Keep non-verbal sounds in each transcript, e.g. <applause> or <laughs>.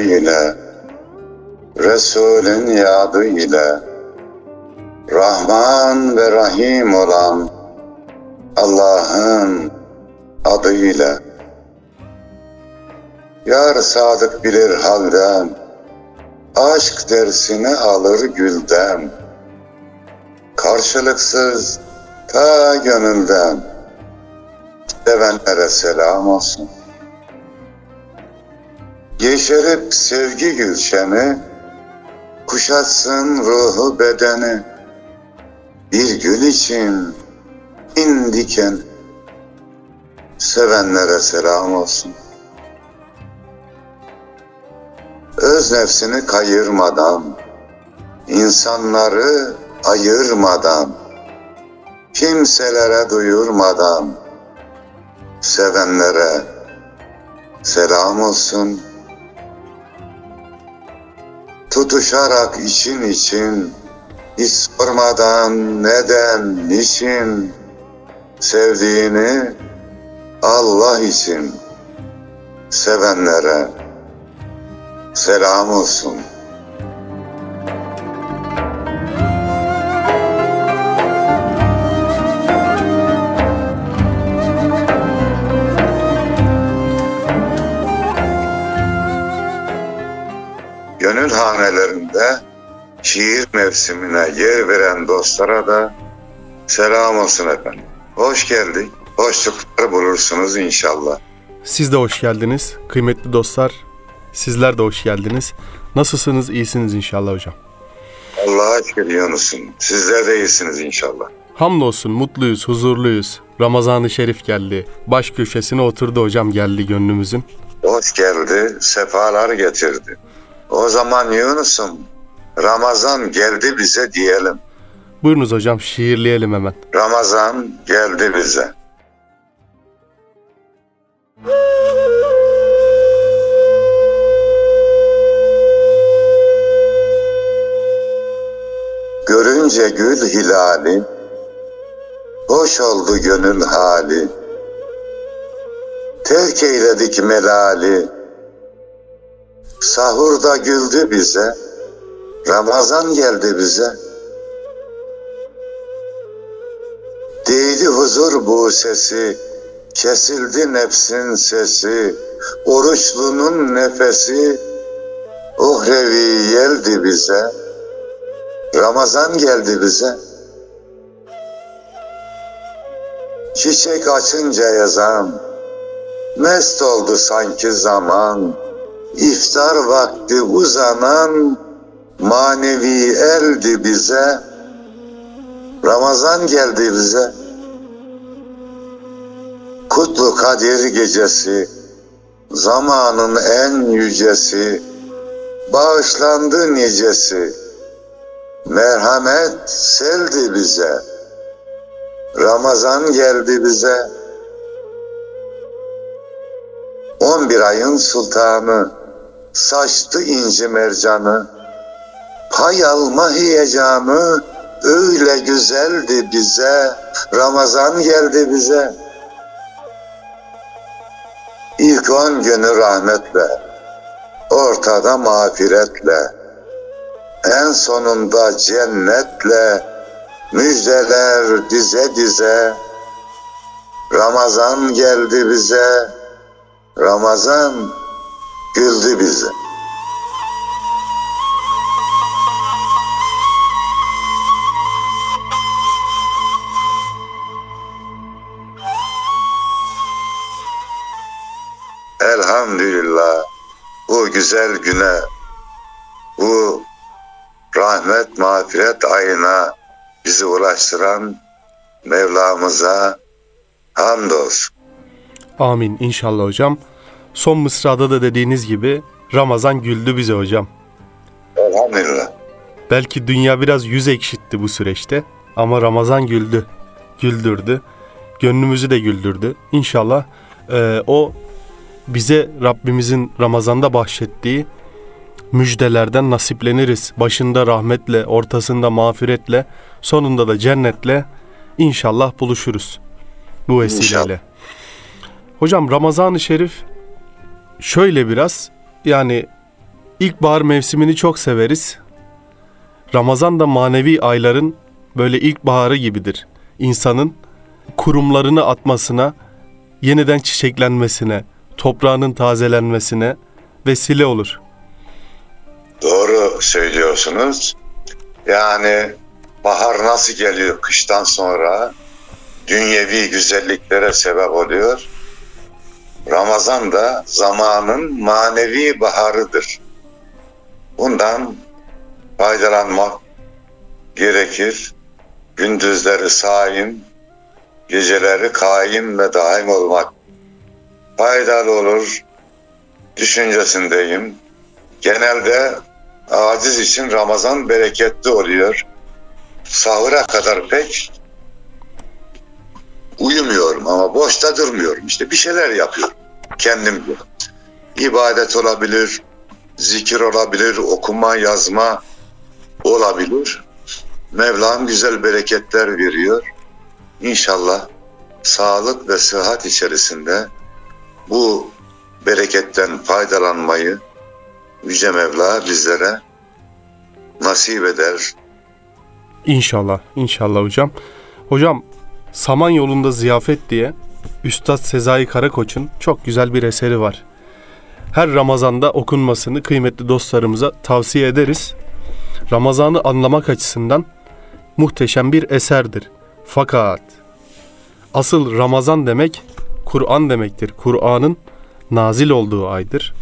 ile, Resulün yadı ile, Rahman ve Rahim olan Allah'ın adıyla. Yar sadık bilir halden, aşk dersini alır gülden. Karşılıksız ta gönülden, sevenlere selam olsun. Yeşerip sevgi gülşeni, kuşatsın ruhu bedeni. Bir gül için in diken, sevenlere selam olsun. Öz nefsini kayırmadan, insanları ayırmadan, kimselere duyurmadan, sevenlere selam olsun. Tutuşarak için için, hiç sormadan neden, niçin, sevdiğini Allah için sevenlere selam olsun. Gönül hanelerinde şiir mevsimine yer veren dostlara da selam olsun efendim. Hoş geldik. Hoşluklar bulursunuz inşallah. Siz de hoş geldiniz. Kıymetli dostlar, sizler de hoş geldiniz. Nasılsınız? İyisiniz inşallah hocam. Allah'a şükür Yunus'um. Sizler de iyisiniz inşallah. Hamdolsun, mutluyuz, huzurluyuz. Ramazan-ı Şerif geldi. Baş köşesine oturdu hocam geldi gönlümüzün. Hoş geldi, sefalar getirdi. O zaman Yunus'um, Ramazan geldi bize diyelim. Buyurunuz hocam şiirleyelim hemen. Ramazan geldi bize. Görünce gül hilali, hoş oldu gönül hali. Terk eyledik melali, sahurda güldü bize, Ramazan geldi bize. Değdi huzur bu sesi, kesildi nefsin sesi, oruçlunun nefesi, uhrevi geldi bize, Ramazan geldi bize. Çiçek açınca yazan, mest oldu sanki zaman, iftar vakti uzanan, manevi eldi bize, Ramazan geldi bize. Kutlu Kadir gecesi, zamanın en yücesi, bağışlandı nicesi, merhamet seldi bize. Ramazan geldi bize. On bir ayın sultanı, saçtı inci mercanı, pay alma heyecanı, öyle güzeldi bize. Ramazan geldi bize. İlk on günü rahmetle, ortada mağfiretle, en sonunda cennetle, müjdeler dize dize. Ramazan geldi bize, Ramazan güldü bize. Elhamdülillah bu güzel güne, bu rahmet mağfiret ayına bizi ulaştıran Mevlamıza hamdolsun. Amin inşallah hocam. Son mısrada da dediğiniz gibi Ramazan güldü bize hocam. Elhamdülillah. Belki dünya biraz yüz ekşitti bu süreçte ama Ramazan güldü, güldürdü. Gönlümüzü de güldürdü. İnşallah e, o bize Rabbimizin Ramazan'da bahşettiği müjdelerden nasipleniriz. Başında rahmetle, ortasında mağfiretle, sonunda da cennetle inşallah buluşuruz bu vesileyle. İnşallah. Hocam Ramazan-ı Şerif şöyle biraz yani ilkbahar mevsimini çok severiz. Ramazan da manevi ayların böyle ilkbaharı gibidir. İnsanın kurumlarını atmasına, yeniden çiçeklenmesine, toprağının tazelenmesine vesile olur. Doğru söylüyorsunuz. Yani bahar nasıl geliyor kıştan sonra dünyevi güzelliklere sebep oluyor. Ramazan da zamanın manevi baharıdır. Bundan faydalanmak gerekir. Gündüzleri saim, geceleri kaim ve daim olmak faydalı olur düşüncesindeyim. Genelde aciz için Ramazan bereketli oluyor. Sahura kadar pek uyumuyorum ama boşta durmuyorum. İşte bir şeyler yapıyorum kendimce. İbadet olabilir, zikir olabilir, okuma, yazma olabilir. Mevlam güzel bereketler veriyor. İnşallah sağlık ve sıhhat içerisinde bu bereketten faydalanmayı Yüce Mevla bizlere nasip eder. İnşallah, inşallah hocam. Hocam, Saman yolunda ziyafet diye Üstad Sezai Karakoç'un çok güzel bir eseri var. Her Ramazan'da okunmasını kıymetli dostlarımıza tavsiye ederiz. Ramazan'ı anlamak açısından muhteşem bir eserdir. Fakat asıl Ramazan demek Kur'an demektir. Kur'an'ın nazil olduğu aydır.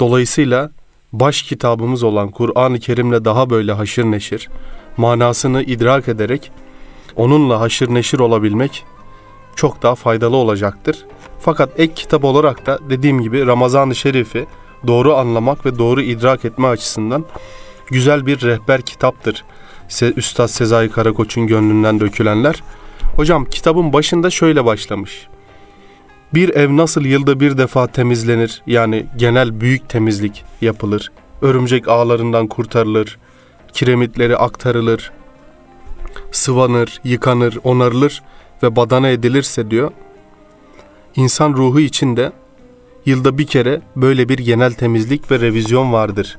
Dolayısıyla baş kitabımız olan Kur'an-ı Kerim'le daha böyle haşır neşir, manasını idrak ederek onunla haşır neşir olabilmek çok daha faydalı olacaktır. Fakat ek kitap olarak da dediğim gibi Ramazan-ı Şerif'i doğru anlamak ve doğru idrak etme açısından güzel bir rehber kitaptır. Üstad Sezai Karakoç'un gönlünden dökülenler. Hocam kitabın başında şöyle başlamış. Bir ev nasıl yılda bir defa temizlenir yani genel büyük temizlik yapılır. Örümcek ağlarından kurtarılır, kiremitleri aktarılır, sıvanır, yıkanır, onarılır ve badana edilirse diyor. İnsan ruhu içinde yılda bir kere böyle bir genel temizlik ve revizyon vardır.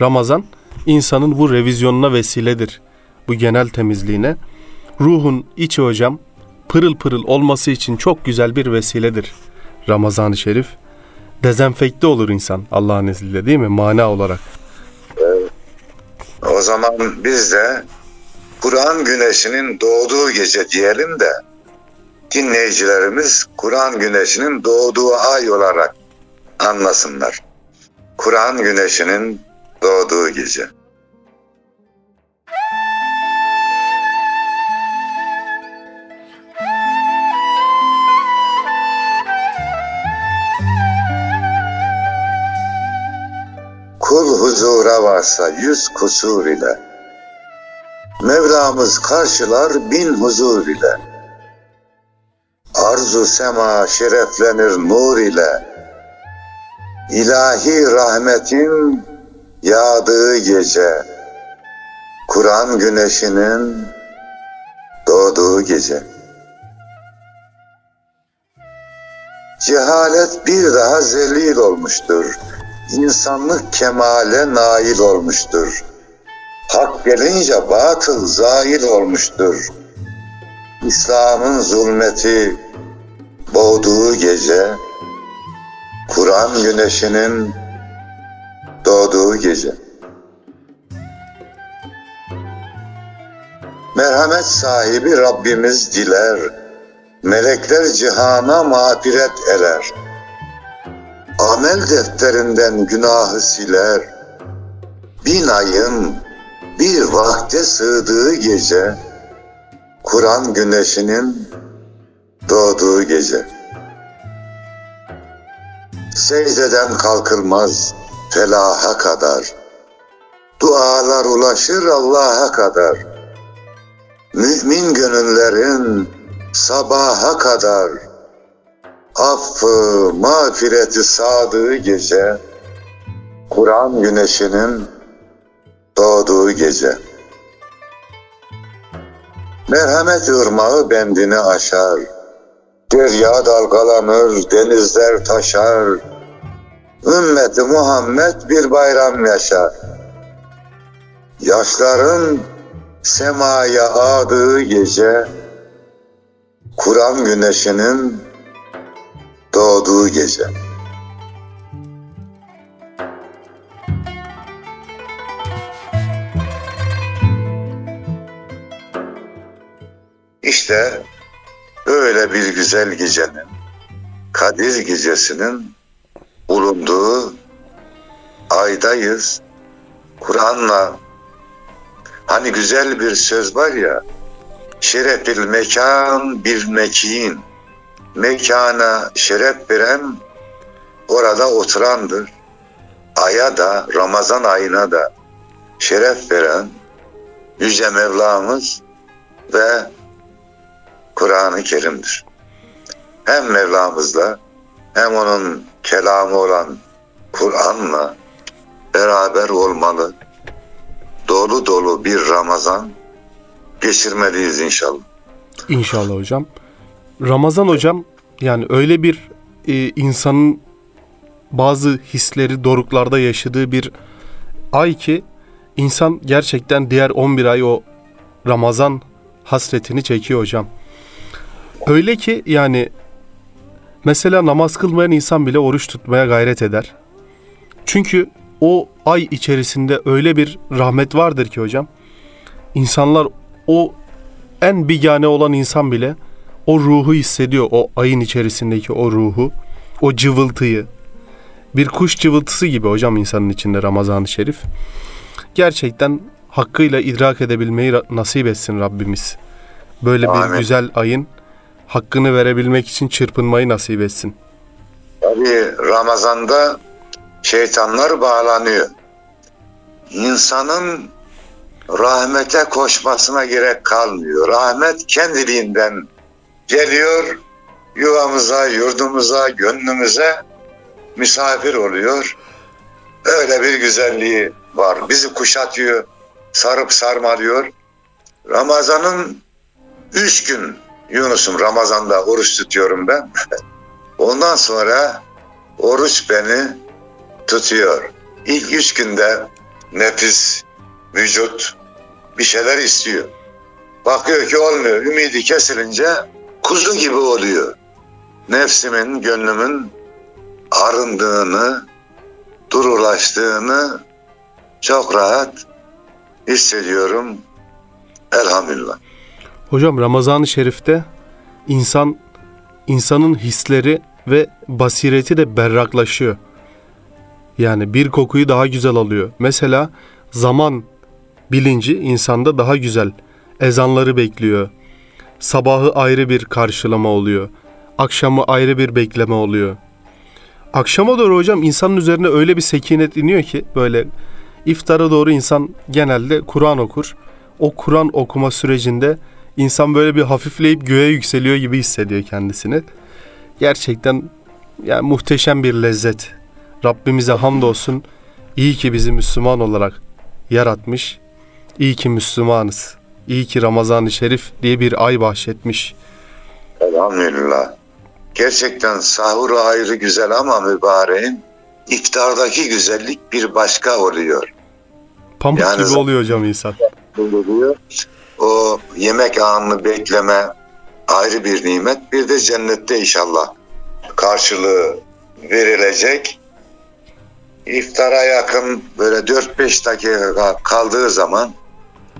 Ramazan insanın bu revizyonuna vesiledir. Bu genel temizliğine. Ruhun içi hocam pırıl pırıl olması için çok güzel bir vesiledir. Ramazan-ı Şerif dezenfekte olur insan Allah'ın izniyle değil mi? Mana olarak. O zaman biz de Kur'an güneşinin doğduğu gece diyelim de dinleyicilerimiz Kur'an güneşinin doğduğu ay olarak anlasınlar. Kur'an güneşinin doğduğu gece. Kul huzura varsa yüz kusur ile, Mevlamız karşılar bin huzur ile. Arzu sema şereflenir nur ile, İlahi rahmetin yağdığı gece, Kur'an güneşinin doğduğu gece. Cehalet bir daha zelil olmuştur insanlık kemale nail olmuştur. Hak gelince batıl zail olmuştur. İslam'ın zulmeti boğduğu gece, Kur'an güneşinin doğduğu gece. Merhamet sahibi Rabbimiz diler, melekler cihana mağfiret eler.'' amel defterinden günahı siler. Bin ayın bir vakte sığdığı gece, Kur'an güneşinin doğduğu gece. Secdeden kalkılmaz felaha kadar. Dualar ulaşır Allah'a kadar. Mümin gönüllerin sabaha kadar affı, mağfireti sağdığı gece, Kur'an güneşinin doğduğu gece. Merhamet ırmağı bendini aşar, derya dalgalanır, denizler taşar, Ümmeti Muhammed bir bayram yaşar. Yaşların semaya ağdığı gece, Kur'an güneşinin doğduğu gece. İşte böyle bir güzel gecenin, Kadir gecesinin bulunduğu aydayız. Kur'an'la hani güzel bir söz var ya şerefil mekan bir mekin mekana şeref veren orada oturandır. Aya da Ramazan ayına da şeref veren Yüce Mevlamız ve Kur'an-ı Kerim'dir. Hem Mevlamızla hem onun kelamı olan Kur'an'la beraber olmalı. Dolu dolu bir Ramazan geçirmeliyiz inşallah. İnşallah hocam. Ramazan hocam yani öyle bir e, insanın bazı hisleri doruklarda yaşadığı bir ay ki insan gerçekten diğer 11 ay o Ramazan hasretini çekiyor hocam. Öyle ki yani mesela namaz kılmayan insan bile oruç tutmaya gayret eder. Çünkü o ay içerisinde öyle bir rahmet vardır ki hocam. İnsanlar o en bigane olan insan bile o ruhu hissediyor. O ayın içerisindeki o ruhu, o cıvıltıyı. Bir kuş cıvıltısı gibi hocam insanın içinde Ramazan-ı Şerif. Gerçekten hakkıyla idrak edebilmeyi nasip etsin Rabbimiz. Böyle bir Amin. güzel ayın hakkını verebilmek için çırpınmayı nasip etsin. Tabii Ramazan'da şeytanlar bağlanıyor. İnsanın rahmete koşmasına gerek kalmıyor. Rahmet kendiliğinden geliyor, yuvamıza, yurdumuza, gönlümüze misafir oluyor. Öyle bir güzelliği var. Bizi kuşatıyor, sarıp sarmalıyor. Ramazan'ın üç gün Yunus'um Ramazan'da oruç tutuyorum ben. <laughs> Ondan sonra oruç beni tutuyor. İlk üç günde nefis, vücut bir şeyler istiyor. Bakıyor ki olmuyor. Ümidi kesilince kuzu gibi oluyor. Nefsimin, gönlümün arındığını, durulaştığını çok rahat hissediyorum. Elhamdülillah. Hocam Ramazan-ı Şerif'te insan insanın hisleri ve basireti de berraklaşıyor. Yani bir kokuyu daha güzel alıyor. Mesela zaman bilinci insanda daha güzel. Ezanları bekliyor. Sabahı ayrı bir karşılama oluyor. Akşamı ayrı bir bekleme oluyor. Akşama doğru hocam insanın üzerine öyle bir sekinet iniyor ki böyle iftara doğru insan genelde Kur'an okur. O Kur'an okuma sürecinde insan böyle bir hafifleyip göğe yükseliyor gibi hissediyor kendisini. Gerçekten yani muhteşem bir lezzet. Rabbimize hamdolsun. İyi ki bizi Müslüman olarak yaratmış. İyi ki Müslümanız. İyi ki Ramazan-ı Şerif diye bir ay bahşetmiş. Elhamdülillah. Gerçekten sahuru ayrı güzel ama mübareğin iftardaki güzellik bir başka oluyor. Pamuk Yani gibi oluyor hocam insan. Oluyor. O yemek anını bekleme ayrı bir nimet. Bir de cennette inşallah karşılığı verilecek. İftara yakın böyle 4-5 dakika kaldığı zaman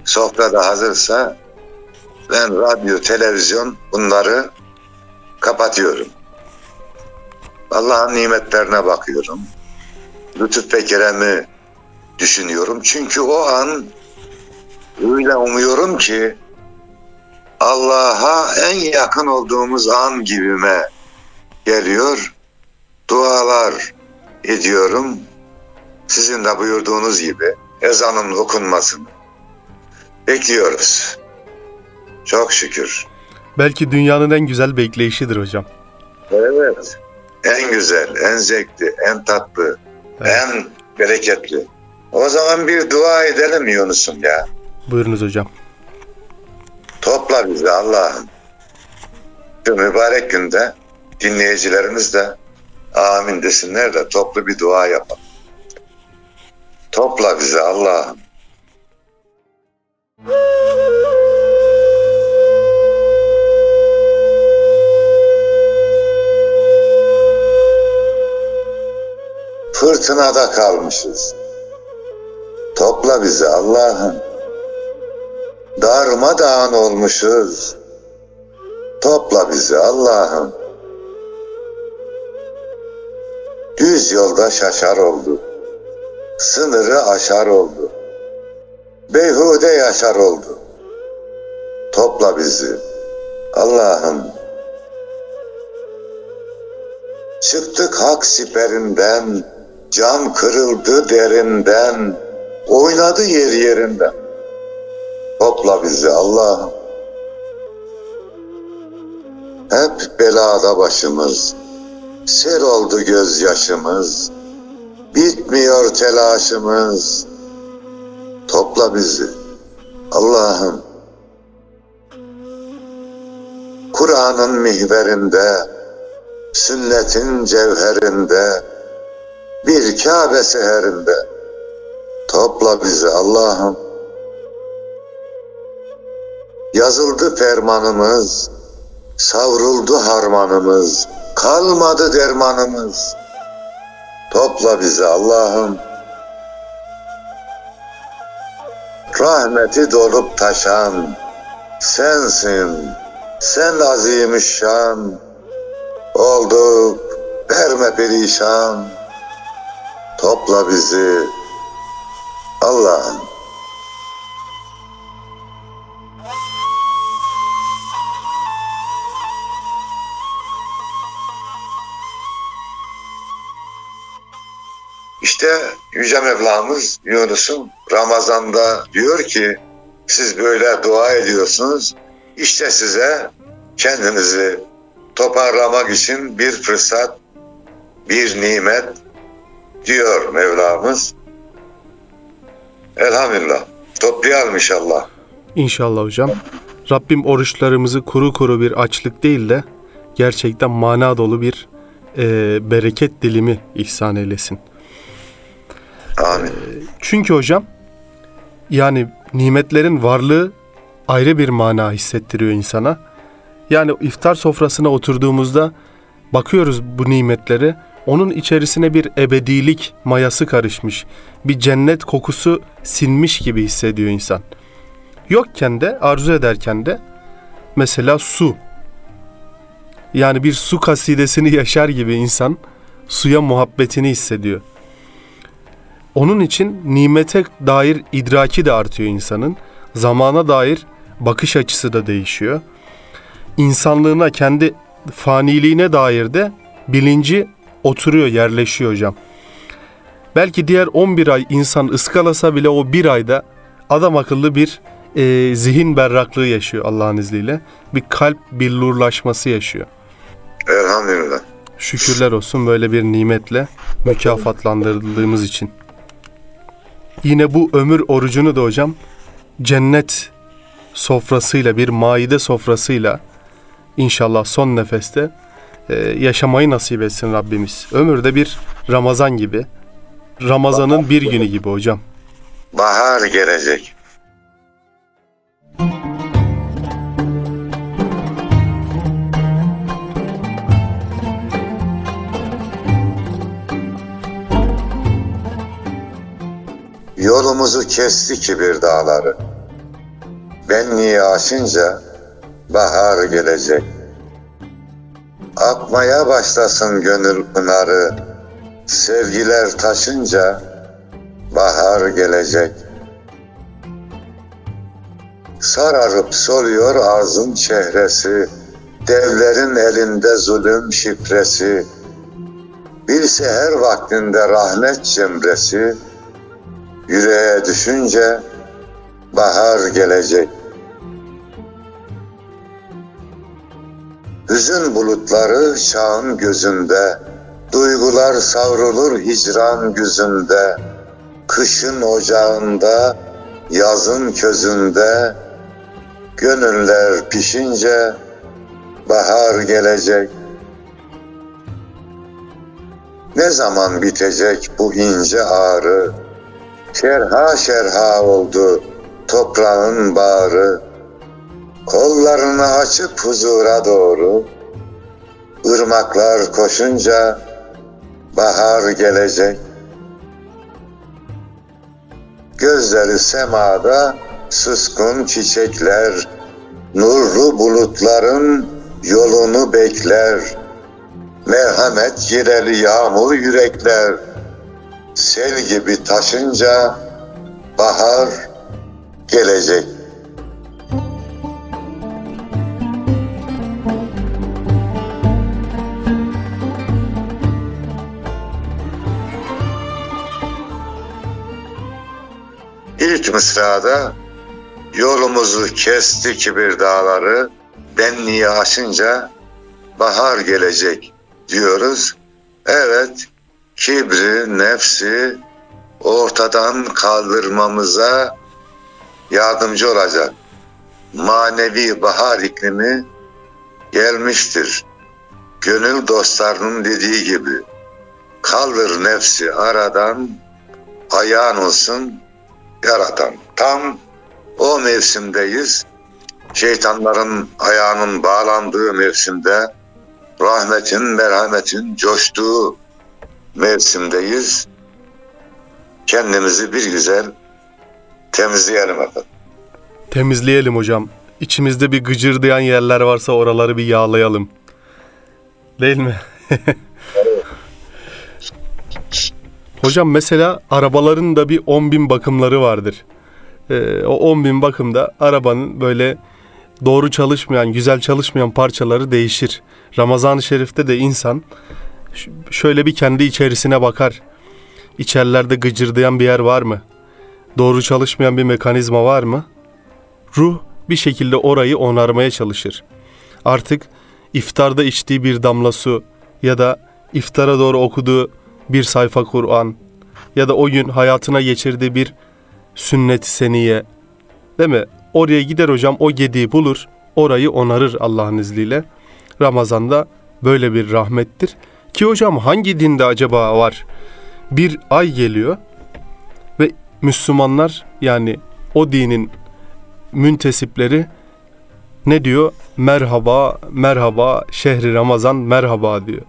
sofrada hazırsa ben radyo, televizyon bunları kapatıyorum. Allah'ın nimetlerine bakıyorum. Lütuf ve keremi düşünüyorum. Çünkü o an öyle umuyorum ki Allah'a en yakın olduğumuz an gibime geliyor. Dualar ediyorum. Sizin de buyurduğunuz gibi ezanın okunmasını bekliyoruz. Çok şükür. Belki dünyanın en güzel bekleyişidir hocam. Evet. En güzel, en zevkli, en tatlı, Evet. en bereketli. O zaman bir dua edelim Yunus'um ya. Buyurunuz hocam. Topla bizi Allah'ım. Şu mübarek günde dinleyicilerimiz de amin desinler de toplu bir dua yapalım. Topla bizi Allah'ım. Fırtınada kalmışız. Topla bizi Allah'ım. Darmadağın olmuşuz. Topla bizi Allah'ım. Düz yolda şaşar oldu. Sınırı aşar oldu. Beyhude yaşar oldu. Topla bizi. Allah'ım. Çıktık hak siperinden, cam kırıldı derinden, oynadı yer yerinden. Topla bizi Allah'ım. Hep belada başımız, sel oldu gözyaşımız, bitmiyor telaşımız. Topla bizi Allah'ım. Kur'an'ın mihverinde, sünnetin cevherinde, bir Kabe seherinde. Topla bizi Allah'ım. Yazıldı fermanımız, savruldu harmanımız, kalmadı dermanımız. Topla bizi Allah'ım. Rahmeti dolup taşan sensin, sen azimüşşan. Olduk verme perişan. Topla bizi Allah'ım. İşte Yüce Mevlamız Yunus'un Ramazan'da diyor ki siz böyle dua ediyorsunuz. İşte size kendinizi toparlamak için bir fırsat, bir nimet diyor Mevlamız. Elhamdülillah. Toplayalım inşallah. İnşallah hocam. Rabbim oruçlarımızı kuru kuru bir açlık değil de gerçekten mana dolu bir e, bereket dilimi ihsan eylesin. Amin. Çünkü hocam yani nimetlerin varlığı ayrı bir mana hissettiriyor insana. Yani iftar sofrasına oturduğumuzda bakıyoruz bu nimetlere. Onun içerisine bir ebedilik mayası karışmış. Bir cennet kokusu sinmiş gibi hissediyor insan. Yokken de arzu ederken de mesela su. Yani bir su kasidesini <laughs> yaşar gibi insan suya muhabbetini hissediyor. Onun için nimete dair idraki de artıyor insanın. Zamana dair bakış açısı da değişiyor. İnsanlığına, kendi faniliğine dair de bilinci oturuyor, yerleşiyor hocam. Belki diğer 11 ay insan ıskalasa bile o bir ayda adam akıllı bir e, zihin berraklığı yaşıyor Allah'ın izniyle. Bir kalp billurlaşması yaşıyor. Elhamdülillah. Şükürler olsun böyle bir nimetle mükafatlandırıldığımız için. Yine bu ömür orucunu da hocam cennet sofrasıyla bir maide sofrasıyla inşallah son nefeste e, yaşamayı nasip etsin Rabbimiz. Ömürde bir Ramazan gibi. Ramazan'ın bir günü gibi hocam. Bahar gelecek. Yolumuzu kesti kibir dağları. Benliği aşınca bahar gelecek. Akmaya başlasın gönül pınarı. Sevgiler taşınca bahar gelecek. Sararıp soluyor arzın çehresi, devlerin elinde zulüm şifresi. Bir seher vaktinde rahmet cemresi, yüreğe düşünce bahar gelecek. Hüzün bulutları çağın gözünde, duygular savrulur hicran güzünde. Kışın ocağında, yazın közünde, gönüller pişince bahar gelecek. Ne zaman bitecek bu ince ağrı? Şerha şerha oldu toprağın bağrı. Kollarını açıp huzura doğru, ırmaklar koşunca bahar gelecek. Gözleri semada suskun çiçekler, nurlu bulutların yolunu bekler. Merhamet gireli yağmur yürekler, sel gibi taşınca bahar gelecek. İlk mısrada yolumuzu kesti kibir dağları, benliği aşınca bahar gelecek diyoruz. Evet, kibri, nefsi ortadan kaldırmamıza yardımcı olacak. Manevi bahar iklimi gelmiştir. Gönül dostlarının dediği gibi kaldır nefsi aradan ayağın olsun yaratan. Tam o mevsimdeyiz. Şeytanların ayağının bağlandığı mevsimde rahmetin, merhametin coştuğu mevsimdeyiz. Kendimizi bir güzel temizleyelim efendim. Temizleyelim hocam. İçimizde bir gıcırdayan yerler varsa oraları bir yağlayalım. Değil mi? <laughs> hocam mesela arabaların da bir 10 bin bakımları vardır. Ee, o 10 bin bakımda arabanın böyle doğru çalışmayan, güzel çalışmayan parçaları değişir. Ramazan-ı Şerif'te de insan şöyle bir kendi içerisine bakar. İçerilerde gıcırdayan bir yer var mı? Doğru çalışmayan bir mekanizma var mı? Ruh bir şekilde orayı onarmaya çalışır. Artık iftarda içtiği bir damla su ya da iftara doğru okuduğu bir sayfa Kur'an ya da o gün hayatına geçirdiği bir sünnet-i seniye değil mi? Oraya gider hocam o gediği bulur, orayı onarır Allah'ın izniyle. Ramazan'da böyle bir rahmettir. Ki hocam hangi dinde acaba var? Bir ay geliyor ve Müslümanlar yani o dinin müntesipleri ne diyor? Merhaba, merhaba, şehri Ramazan merhaba diyor.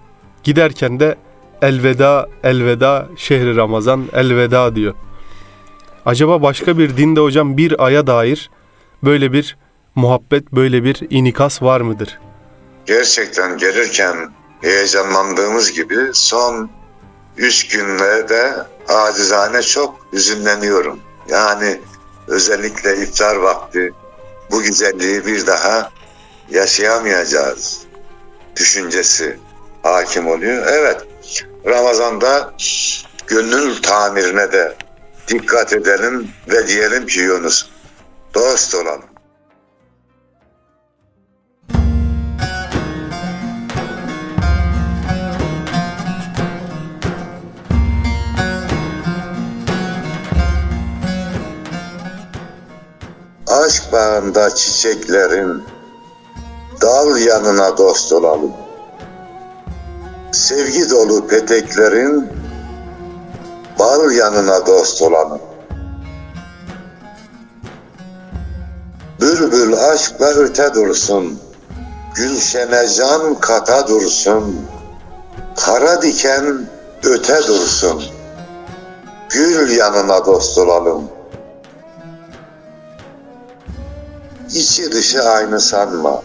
Giderken de elveda, elveda, şehri Ramazan elveda diyor. Acaba başka bir dinde hocam bir aya dair böyle bir muhabbet, böyle bir inikas var mıdır? Gerçekten gelirken heyecanlandığımız gibi son üç günlerde acizane çok hüzünleniyorum. Yani özellikle iftar vakti bu güzelliği bir daha yaşayamayacağız düşüncesi hakim oluyor. Evet, Ramazan'da gönül tamirine de dikkat edelim ve diyelim ki Yunus, dost olalım. Aşk bağında çiçeklerin dal yanına dost olalım. Sevgi dolu peteklerin bal yanına dost olalım. Bülbül aşkla öte dursun, gülşene can kata dursun, kara diken öte dursun, gül yanına dost olalım. İçi dışı aynı sanma.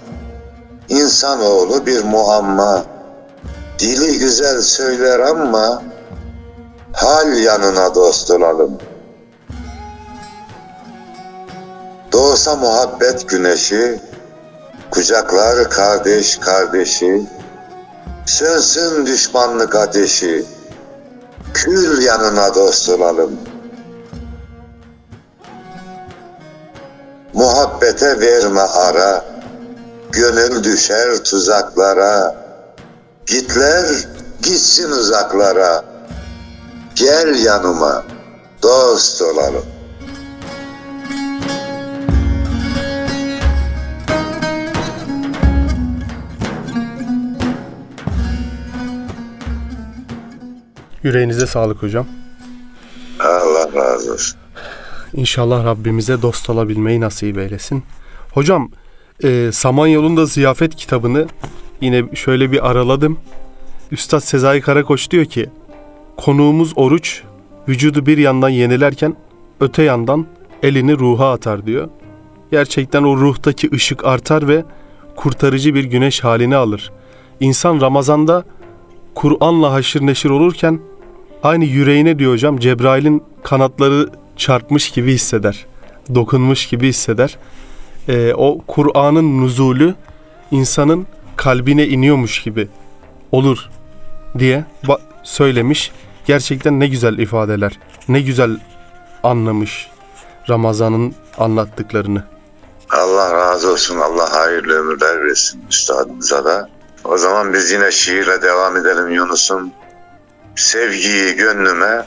İnsanoğlu bir muamma. Dili güzel söyler ama hal yanına dost olalım. Doğsa muhabbet güneşi, kucaklar kardeş kardeşi, sönsün düşmanlık ateşi, kül yanına dost olalım. Muhabbete verme ara, gönül düşer tuzaklara. Gitler gitsin uzaklara, gel yanıma, dost olalım. Yüreğinize sağlık hocam. Allah razı olsun. İnşallah Rabbimize dost olabilmeyi nasip eylesin. Hocam e, Samanyolu'nda ziyafet kitabını yine şöyle bir araladım. Üstad Sezai Karakoç diyor ki konuğumuz oruç vücudu bir yandan yenilerken öte yandan elini ruha atar diyor. Gerçekten o ruhtaki ışık artar ve kurtarıcı bir güneş halini alır. İnsan Ramazan'da Kur'an'la haşır neşir olurken aynı yüreğine diyor hocam Cebrail'in kanatları çarpmış gibi hisseder. Dokunmuş gibi hisseder. Ee, o Kur'an'ın nuzulü insanın kalbine iniyormuş gibi olur diye söylemiş. Gerçekten ne güzel ifadeler. Ne güzel anlamış Ramazan'ın anlattıklarını. Allah razı olsun. Allah hayırlı ömürler versin üstadımıza da. O zaman biz yine şiirle devam edelim Yunus'um. Sevgiyi gönlüme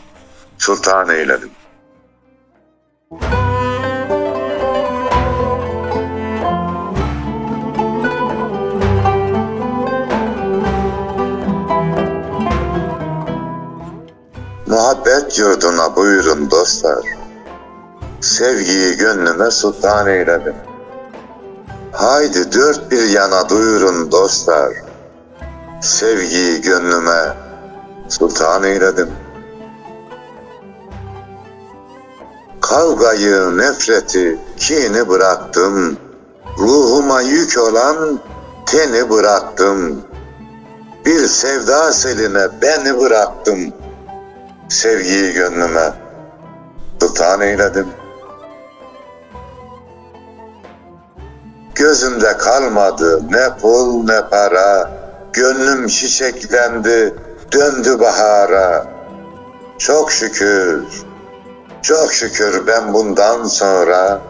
sultan eyledim. Muhabbet yurduna buyurun dostlar. Sevgiyi gönlüme sultan eyledim. Haydi dört bir yana duyurun dostlar. Sevgiyi gönlüme sultan eyledim. Kavgayı, nefreti, kini bıraktım. Ruhuma yük olan teni bıraktım. Bir sevda seline beni bıraktım. Sevgiyi gönlüme sultan eyledim. Gözümde kalmadı ne pul ne para. Gönlüm çiçeklendi, döndü bahara. Çok şükür, çok şükür ben bundan sonra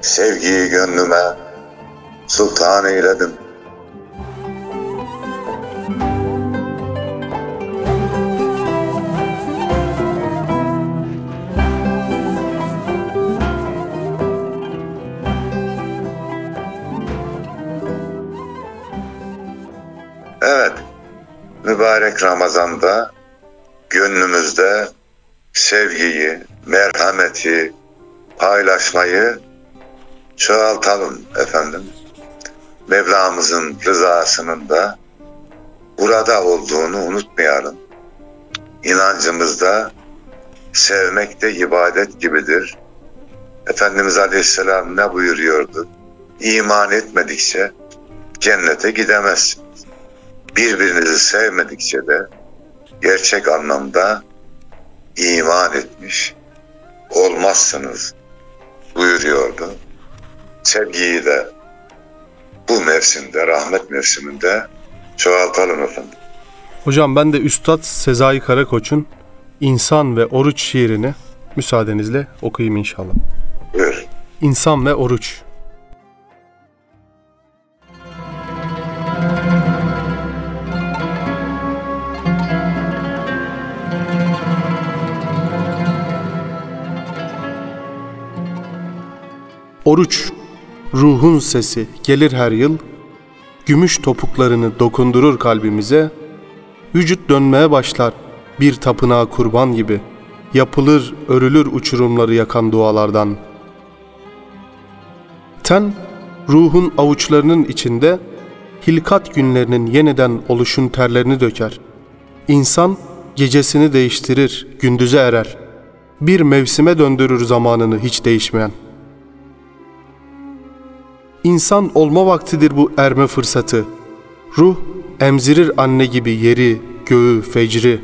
sevgiyi gönlüme sultan eyledim. Evet, mübarek Ramazan'da gönlümüzde sevgiyi, merhameti, paylaşmayı çoğaltalım efendim. Mevlamızın rızasının da burada olduğunu unutmayalım. İnancımızda sevmek de ibadet gibidir. Efendimiz Aleyhisselam ne buyuruyordu? İman etmedikçe cennete gidemezsin birbirinizi sevmedikçe de gerçek anlamda iman etmiş olmazsınız buyuruyordu. Sevgiyi de bu mevsimde, rahmet mevsiminde çoğaltalım efendim. Hocam ben de Üstad Sezai Karakoç'un İnsan ve Oruç şiirini müsaadenizle okuyayım inşallah. Buyur. İnsan ve Oruç Oruç, ruhun sesi gelir her yıl, gümüş topuklarını dokundurur kalbimize, vücut dönmeye başlar bir tapınağa kurban gibi, yapılır örülür uçurumları yakan dualardan. Ten, ruhun avuçlarının içinde, hilkat günlerinin yeniden oluşun terlerini döker. İnsan gecesini değiştirir, gündüze erer. Bir mevsime döndürür zamanını hiç değişmeyen.'' İnsan olma vaktidir bu erme fırsatı. Ruh emzirir anne gibi yeri, göğü, fecri.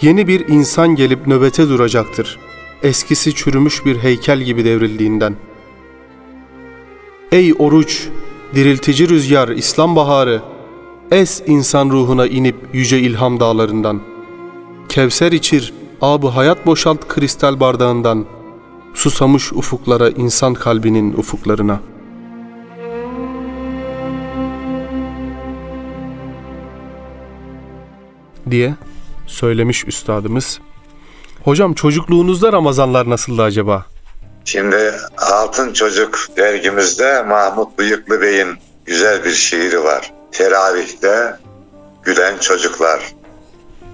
Yeni bir insan gelip nöbete duracaktır. Eskisi çürümüş bir heykel gibi devrildiğinden. Ey oruç, diriltici rüzgar, İslam baharı, es insan ruhuna inip yüce ilham dağlarından. Kevser içir, abı hayat boşalt kristal bardağından. Susamış ufuklara, insan kalbinin ufuklarına.'' Diye söylemiş üstadımız. Hocam çocukluğunuzda Ramazanlar nasıldı acaba? Şimdi Altın Çocuk dergimizde Mahmut Bıyıklı Bey'in güzel bir şiiri var. Teravihte gülen çocuklar.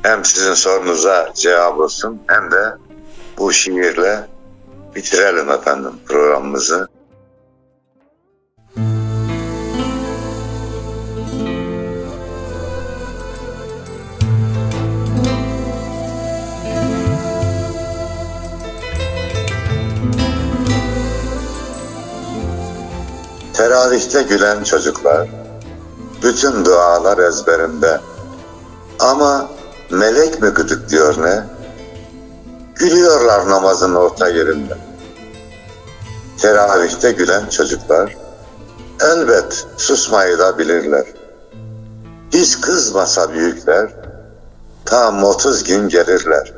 hem sizin sorunuza cevap olsun hem de bu şiirle bitirelim efendim programımızı. Teravihte gülen çocuklar, bütün dualar ezberinde. Ama melek mi gıdıklıyor ne? Gülüyorlar namazın orta yerinde. Teravihte gülen çocuklar, elbet susmayı da bilirler. Hiç kızmasa büyükler, tam 30 gün gelirler.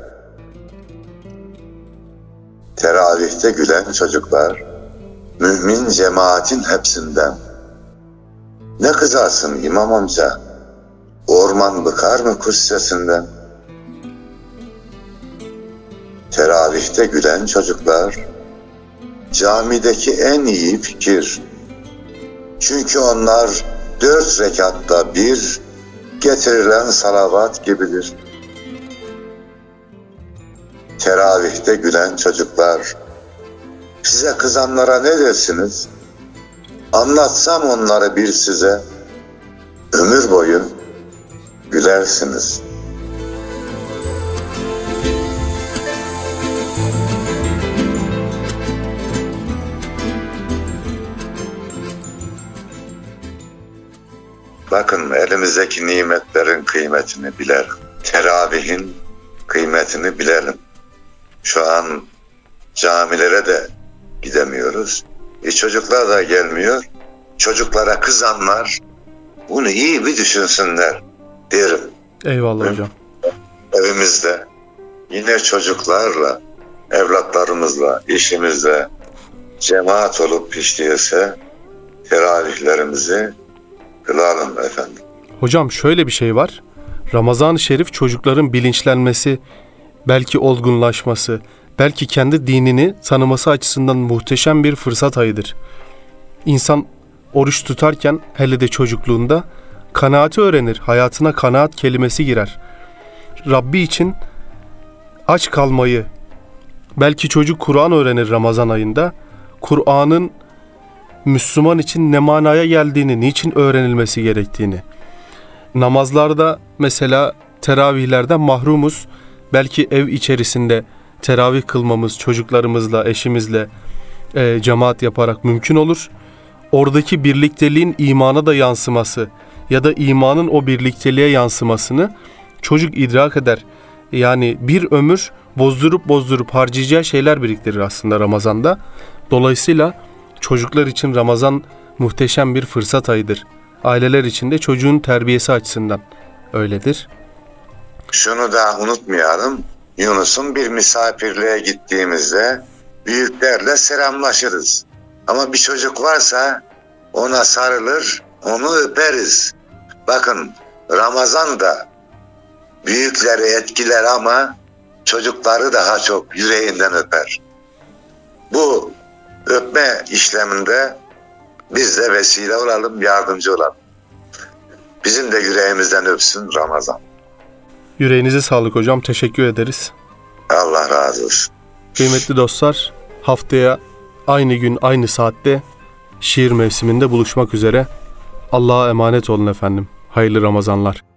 Teravihte gülen çocuklar, mümin cemaatin hepsinden. Ne kızarsın imam amca? Orman bıkar mı kuş sesinden? Teravihte gülen çocuklar, camideki en iyi fikir. Çünkü onlar dört rekatta bir getirilen salavat gibidir. Teravihte gülen çocuklar, size kızanlara ne dersiniz? Anlatsam onları bir size, ömür boyu gülersiniz. Bakın elimizdeki nimetlerin kıymetini bilelim. Teravihin kıymetini bilelim. Şu an camilere de gidemiyoruz. E çocuklar da gelmiyor. Çocuklara kızanlar bunu iyi bir düşünsünler derim. Eyvallah hocam. Evimizde yine çocuklarla, evlatlarımızla, işimizle cemaat olup işleyese teravihlerimizi kılalım efendim. Hocam şöyle bir şey var. Ramazan-ı Şerif çocukların bilinçlenmesi, belki olgunlaşması, belki kendi dinini tanıması açısından muhteşem bir fırsat ayıdır. İnsan oruç tutarken hele de çocukluğunda kanaati öğrenir. Hayatına kanaat kelimesi girer. Rabbi için aç kalmayı, belki çocuk Kur'an öğrenir Ramazan ayında. Kur'an'ın Müslüman için ne manaya geldiğini, niçin öğrenilmesi gerektiğini. Namazlarda mesela teravihlerden mahrumuz. Belki ev içerisinde teravih kılmamız çocuklarımızla, eşimizle e, cemaat yaparak mümkün olur. Oradaki birlikteliğin imana da yansıması ya da imanın o birlikteliğe yansımasını çocuk idrak eder. Yani bir ömür bozdurup bozdurup harcayacağı şeyler biriktirir aslında Ramazan'da. Dolayısıyla çocuklar için Ramazan muhteşem bir fırsat ayıdır. Aileler için de çocuğun terbiyesi açısından öyledir. Şunu da unutmayalım. Yunus'un bir misafirliğe gittiğimizde büyüklerle selamlaşırız. Ama bir çocuk varsa ona sarılır, onu öperiz. Bakın Ramazan da büyükleri etkiler ama çocukları daha çok yüreğinden öper. Bu öpme işleminde biz de vesile olalım, yardımcı olalım. Bizim de yüreğimizden öpsün Ramazan. Yüreğinize sağlık hocam. Teşekkür ederiz. Allah razı olsun. Kıymetli dostlar, haftaya aynı gün aynı saatte şiir mevsiminde buluşmak üzere. Allah'a emanet olun efendim. Hayırlı Ramazanlar.